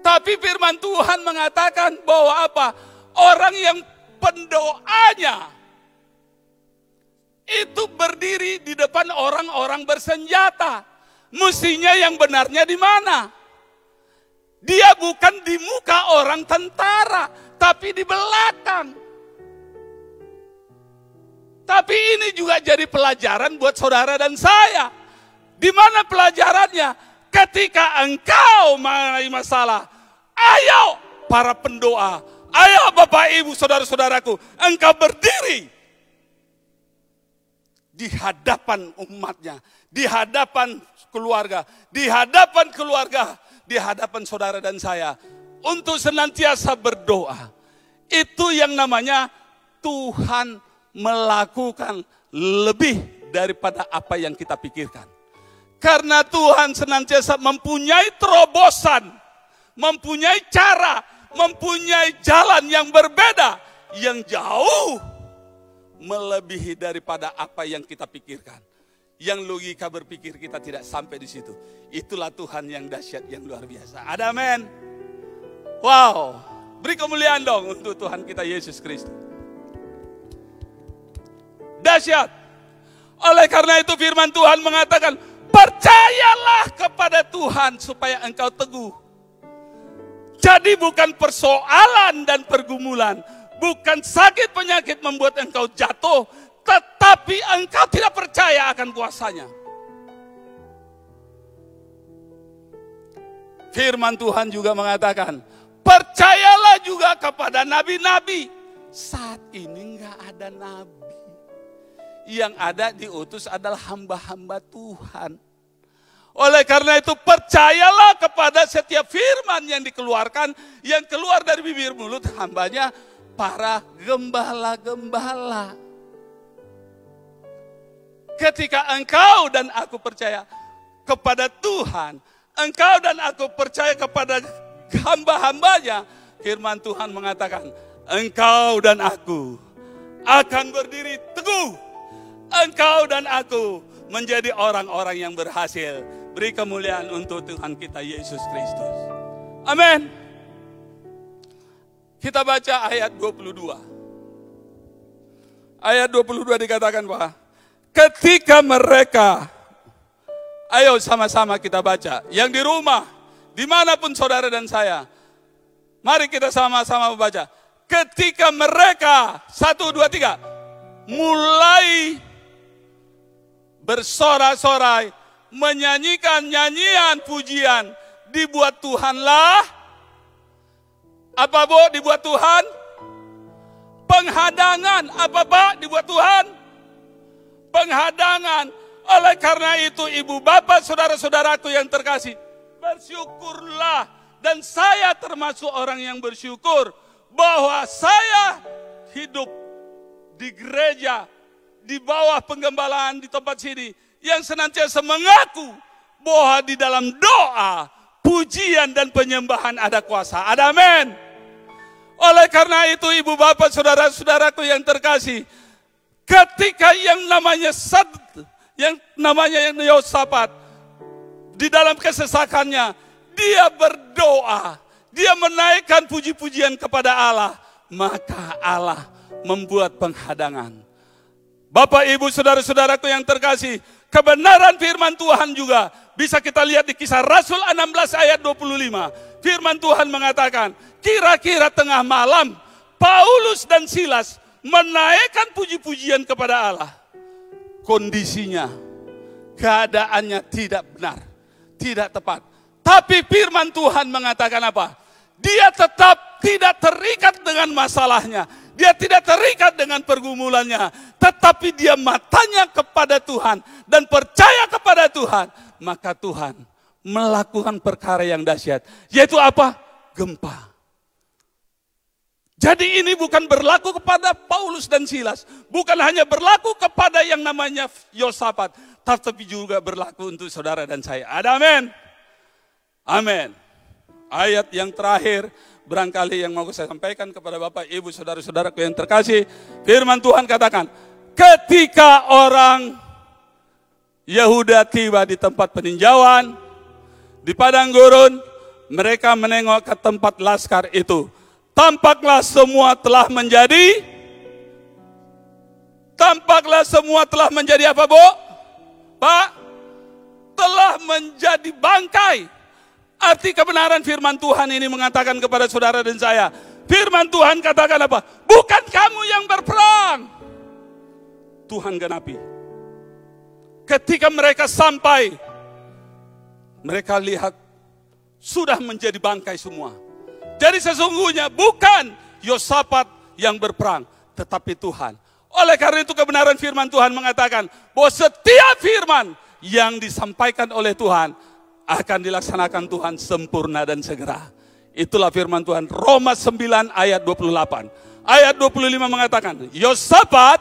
Tapi firman Tuhan mengatakan bahwa apa? Orang yang pendoanya itu berdiri di depan orang-orang bersenjata. Mestinya yang benarnya di mana? Dia bukan di muka orang tentara, tapi di belakang. Tapi ini juga jadi pelajaran buat saudara dan saya. Di mana pelajarannya? Ketika engkau mengalami masalah, ayo para pendoa, ayo Bapak Ibu, saudara-saudaraku, engkau berdiri di hadapan umatnya, di hadapan keluarga, di hadapan keluarga, di hadapan saudara dan saya untuk senantiasa berdoa. Itu yang namanya Tuhan melakukan lebih daripada apa yang kita pikirkan. Karena Tuhan senantiasa mempunyai terobosan, mempunyai cara, mempunyai jalan yang berbeda, yang jauh melebihi daripada apa yang kita pikirkan yang logika berpikir kita tidak sampai di situ. Itulah Tuhan yang dahsyat, yang luar biasa. Ada amin. Wow, beri kemuliaan dong untuk Tuhan kita Yesus Kristus. Dahsyat. Oleh karena itu firman Tuhan mengatakan, percayalah kepada Tuhan supaya engkau teguh. Jadi bukan persoalan dan pergumulan, bukan sakit penyakit membuat engkau jatuh, tetapi engkau tidak percaya akan kuasanya. Firman Tuhan juga mengatakan, percayalah juga kepada nabi-nabi. Saat ini enggak ada nabi. Yang ada diutus adalah hamba-hamba Tuhan. Oleh karena itu percayalah kepada setiap firman yang dikeluarkan, yang keluar dari bibir mulut hambanya, para gembala-gembala. Ketika engkau dan aku percaya kepada Tuhan, engkau dan aku percaya kepada hamba-hambanya, firman Tuhan mengatakan, engkau dan aku akan berdiri teguh. Engkau dan aku menjadi orang-orang yang berhasil. Beri kemuliaan untuk Tuhan kita Yesus Kristus. Amin. Kita baca ayat 22. Ayat 22 dikatakan bahwa ketika mereka, ayo sama-sama kita baca, yang di rumah, di mana pun saudara dan saya, mari kita sama-sama membaca. Ketika mereka, satu, dua, tiga, mulai bersorak-sorai, menyanyikan nyanyian pujian, dibuat Tuhanlah, apa bu, dibuat Tuhan? Penghadangan, apa pak, dibuat Tuhan? Penghadangan. Oleh karena itu ibu bapak saudara-saudaraku yang terkasih. bersyukurlah dan saya termasuk orang yang bersyukur bahwa saya hidup di gereja di bawah penggembalaan di tempat sini yang senantiasa mengaku bahwa di dalam doa, pujian dan penyembahan ada kuasa. Ada amin. Oleh karena itu ibu bapak saudara-saudaraku yang terkasih, ketika yang namanya sad, yang namanya yang Yosafat di dalam kesesakannya dia berdoa, dia menaikkan puji-pujian kepada Allah, maka Allah membuat penghadangan. Bapak, Ibu, saudara-saudaraku yang terkasih, kebenaran firman Tuhan juga bisa kita lihat di kisah Rasul 16 ayat 25. Firman Tuhan mengatakan, kira-kira tengah malam Paulus dan Silas menaikkan puji-pujian kepada Allah. Kondisinya, keadaannya tidak benar, tidak tepat. Tapi firman Tuhan mengatakan apa? Dia tetap tidak terikat dengan masalahnya. Dia tidak terikat dengan pergumulannya. Tetapi dia matanya kepada Tuhan dan percaya kepada Tuhan. Maka Tuhan melakukan perkara yang dahsyat. Yaitu apa? Gempa. Jadi ini bukan berlaku kepada Paulus dan Silas. Bukan hanya berlaku kepada yang namanya Yosafat. Tapi juga berlaku untuk saudara dan saya. Ada amin. Amin. Ayat yang terakhir barangkali yang mau saya sampaikan kepada Bapak, Ibu, Saudara-saudaraku yang terkasih. Firman Tuhan katakan, ketika orang Yehuda tiba di tempat peninjauan, di padang gurun, mereka menengok ke tempat laskar itu. Tampaklah semua telah menjadi Tampaklah semua telah menjadi apa, Bu? Pak? Telah menjadi bangkai. Arti kebenaran firman Tuhan ini mengatakan kepada saudara dan saya. Firman Tuhan katakan apa? Bukan kamu yang berperang. Tuhan genapi. Ketika mereka sampai, mereka lihat sudah menjadi bangkai semua. Jadi sesungguhnya bukan Yosafat yang berperang, tetapi Tuhan. Oleh karena itu kebenaran firman Tuhan mengatakan bahwa setiap firman yang disampaikan oleh Tuhan akan dilaksanakan Tuhan sempurna dan segera. Itulah firman Tuhan. Roma 9 ayat 28. Ayat 25 mengatakan, Yosafat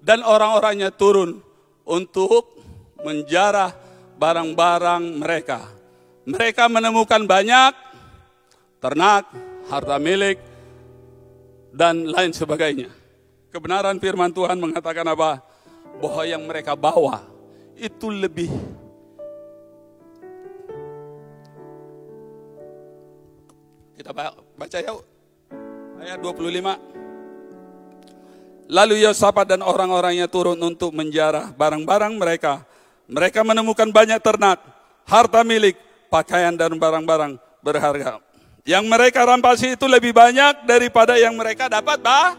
dan orang-orangnya turun untuk menjarah barang-barang mereka. Mereka menemukan banyak ternak, harta milik, dan lain sebagainya. Kebenaran firman Tuhan mengatakan apa? Bahwa yang mereka bawa itu lebih Kita baca yuk. Ayat 25. Lalu Yosafat dan orang-orangnya turun untuk menjarah barang-barang mereka. Mereka menemukan banyak ternak, harta milik, pakaian dan barang-barang berharga. Yang mereka rampasi itu lebih banyak daripada yang mereka dapat, bah.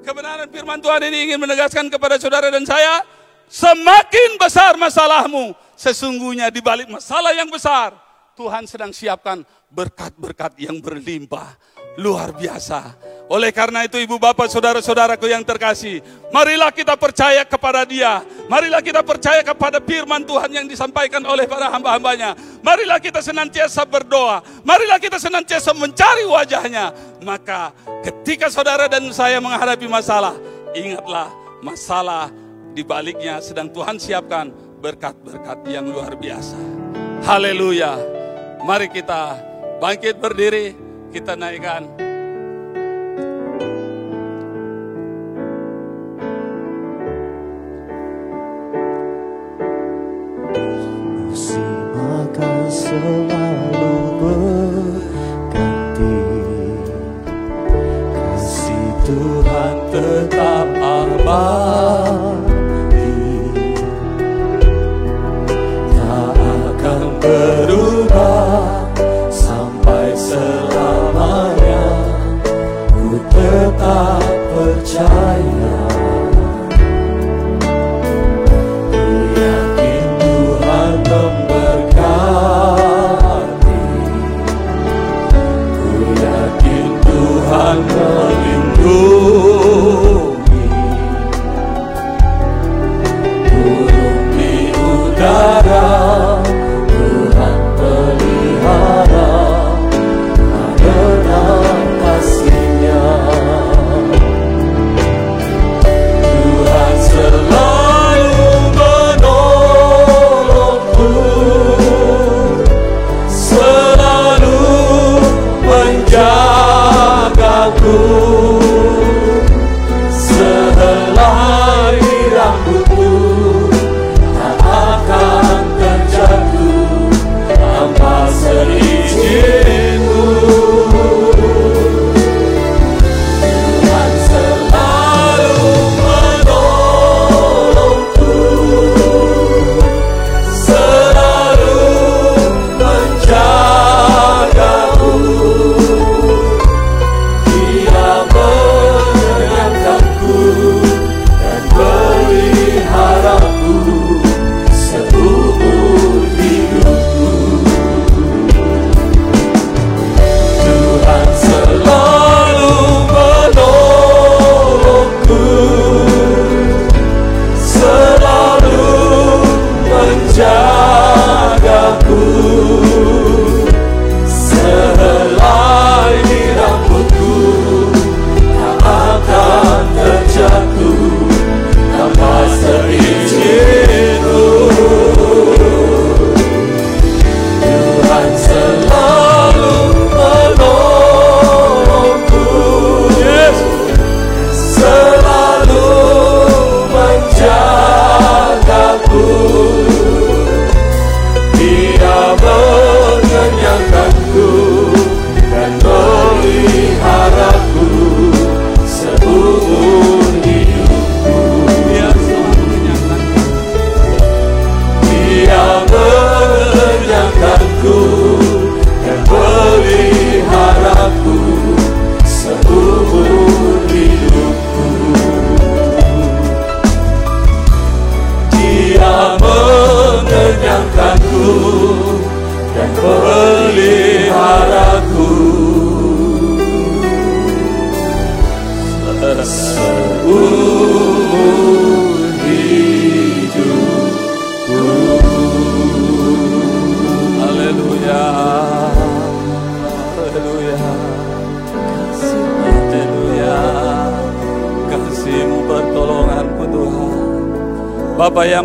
Kebenaran firman Tuhan ini ingin menegaskan kepada saudara dan saya, semakin besar masalahmu, sesungguhnya di balik masalah yang besar, Tuhan sedang siapkan berkat-berkat yang berlimpah. Luar biasa. Oleh karena itu ibu bapak saudara-saudaraku yang terkasih. Marilah kita percaya kepada dia. Marilah kita percaya kepada firman Tuhan yang disampaikan oleh para hamba-hambanya. Marilah kita senantiasa berdoa. Marilah kita senantiasa mencari wajahnya. Maka ketika saudara dan saya menghadapi masalah. Ingatlah masalah di baliknya sedang Tuhan siapkan berkat-berkat yang luar biasa. Haleluya. Mari kita bangkit berdiri, kita naikkan. Musim akan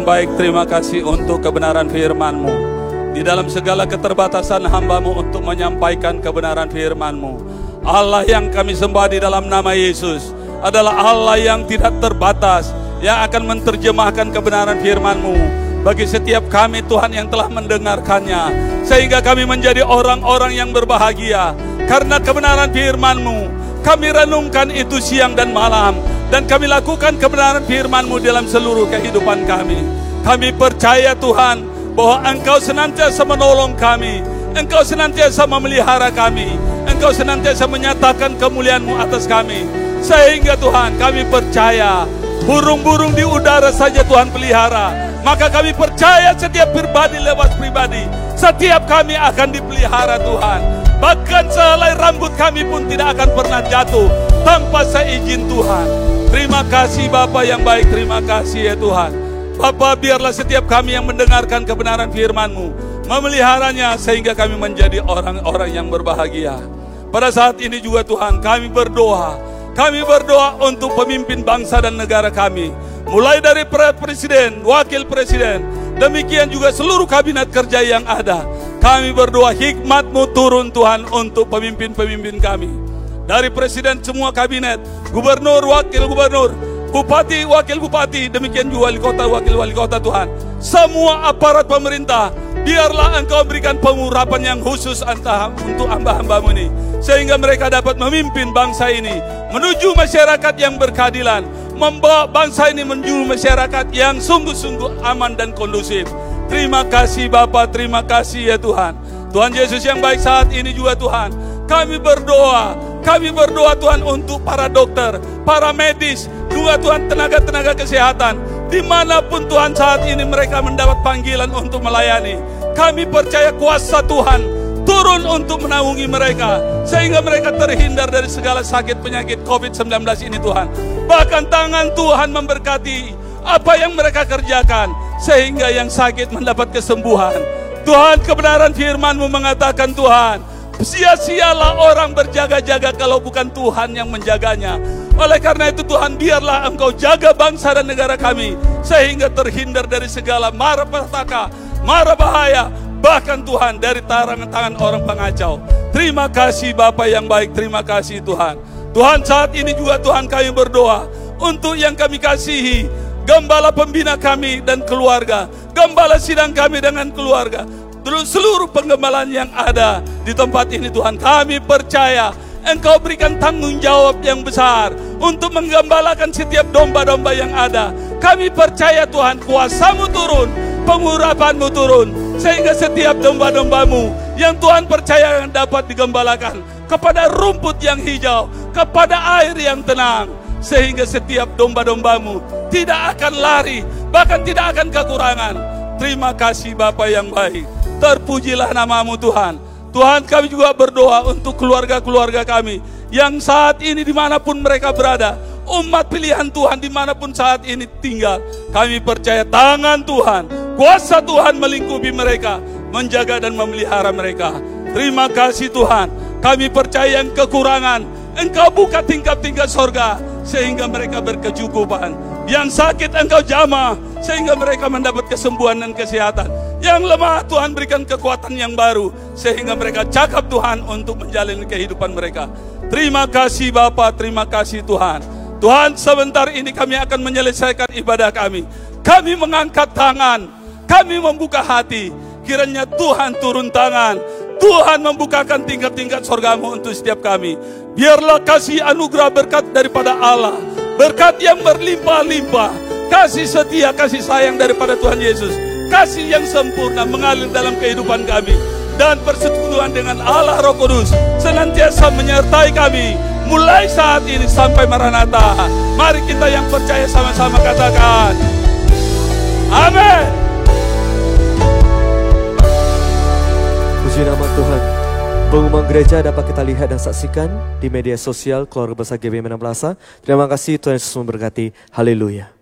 Yang baik, terima kasih untuk kebenaran firman-Mu. Di dalam segala keterbatasan hambamu untuk menyampaikan kebenaran firman-Mu. Allah yang kami sembah di dalam nama Yesus adalah Allah yang tidak terbatas, yang akan menerjemahkan kebenaran firman-Mu bagi setiap kami Tuhan yang telah mendengarkannya. Sehingga kami menjadi orang-orang yang berbahagia karena kebenaran firman-Mu. Kami renungkan itu siang dan malam dan kami lakukan kebenaran firman-Mu dalam seluruh kehidupan kami. Kami percaya Tuhan bahwa Engkau senantiasa menolong kami, Engkau senantiasa memelihara kami, Engkau senantiasa menyatakan kemuliaan-Mu atas kami. Sehingga Tuhan kami percaya burung-burung di udara saja Tuhan pelihara. Maka kami percaya setiap pribadi lewat pribadi, setiap kami akan dipelihara Tuhan. Bahkan sehelai rambut kami pun tidak akan pernah jatuh tanpa seizin Tuhan. Terima kasih Bapak yang baik, terima kasih ya Tuhan. Bapak biarlah setiap kami yang mendengarkan kebenaran firman-Mu memeliharanya sehingga kami menjadi orang-orang yang berbahagia. Pada saat ini juga Tuhan kami berdoa. Kami berdoa untuk pemimpin bangsa dan negara kami. Mulai dari presiden, wakil presiden, demikian juga seluruh kabinet kerja yang ada. Kami berdoa hikmat-Mu turun Tuhan untuk pemimpin-pemimpin kami. Dari presiden semua kabinet, gubernur, wakil gubernur, bupati, wakil bupati, demikian juga wali kota, wakil wali kota Tuhan. Semua aparat pemerintah, biarlah Engkau berikan pengurapan yang khusus untuk hamba-hambamu ini. Sehingga mereka dapat memimpin bangsa ini menuju masyarakat yang berkeadilan. Membawa bangsa ini menuju masyarakat yang sungguh-sungguh aman dan kondusif. Terima kasih Bapak, terima kasih ya Tuhan. Tuhan Yesus yang baik saat ini juga Tuhan. Kami berdoa, kami berdoa Tuhan untuk para dokter, para medis, juga Tuhan tenaga-tenaga kesehatan. Di mana pun Tuhan saat ini mereka mendapat panggilan untuk melayani. Kami percaya kuasa Tuhan turun untuk menaungi mereka. Sehingga mereka terhindar dari segala sakit penyakit COVID-19 ini Tuhan. Bahkan tangan Tuhan memberkati apa yang mereka kerjakan. Sehingga yang sakit mendapat kesembuhan. Tuhan kebenaran firman-Mu mengatakan Tuhan. Sia-sialah orang berjaga-jaga kalau bukan Tuhan yang menjaganya. Oleh karena itu Tuhan biarlah engkau jaga bangsa dan negara kami. Sehingga terhindar dari segala mara petaka, mara bahaya. Bahkan Tuhan dari tangan orang pengacau. Terima kasih Bapak yang baik, terima kasih Tuhan. Tuhan saat ini juga Tuhan kami berdoa. Untuk yang kami kasihi, gembala pembina kami dan keluarga. Gembala sidang kami dengan keluarga seluruh penggembalaan yang ada di tempat ini Tuhan kami percaya Engkau berikan tanggung jawab yang besar untuk menggembalakan setiap domba-domba yang ada. Kami percaya Tuhan kuasamu turun, pengurapanmu turun. Sehingga setiap domba-dombamu yang Tuhan percaya dapat digembalakan kepada rumput yang hijau, kepada air yang tenang. Sehingga setiap domba-dombamu tidak akan lari, bahkan tidak akan kekurangan. Terima kasih Bapak yang baik. Terpujilah namamu Tuhan. Tuhan kami juga berdoa untuk keluarga-keluarga kami. Yang saat ini di mana pun mereka berada. Umat pilihan Tuhan di mana pun saat ini tinggal. Kami percaya tangan Tuhan. Kuasa Tuhan melingkupi mereka. Menjaga dan memelihara mereka. Terima kasih Tuhan. Kami percaya yang kekurangan. Engkau buka tingkap-tingkap sorga. Sehingga mereka berkecukupan. Yang sakit engkau jamah. Sehingga mereka mendapat kesembuhan dan kesehatan yang lemah Tuhan berikan kekuatan yang baru sehingga mereka cakap Tuhan untuk menjalani kehidupan mereka. Terima kasih Bapak, terima kasih Tuhan. Tuhan sebentar ini kami akan menyelesaikan ibadah kami. Kami mengangkat tangan, kami membuka hati. Kiranya Tuhan turun tangan, Tuhan membukakan tingkat-tingkat sorgamu untuk setiap kami. Biarlah kasih anugerah berkat daripada Allah. Berkat yang berlimpah-limpah. Kasih setia, kasih sayang daripada Tuhan Yesus kasih yang sempurna mengalir dalam kehidupan kami dan persekutuan dengan Allah Roh Kudus senantiasa menyertai kami mulai saat ini sampai Maranatha. Mari kita yang percaya sama-sama katakan. Amin. Puji nama Tuhan. Pengumuman gereja dapat kita lihat dan saksikan di media sosial keluarga besar GBM Plaza. Terima kasih Tuhan Yesus memberkati. Haleluya.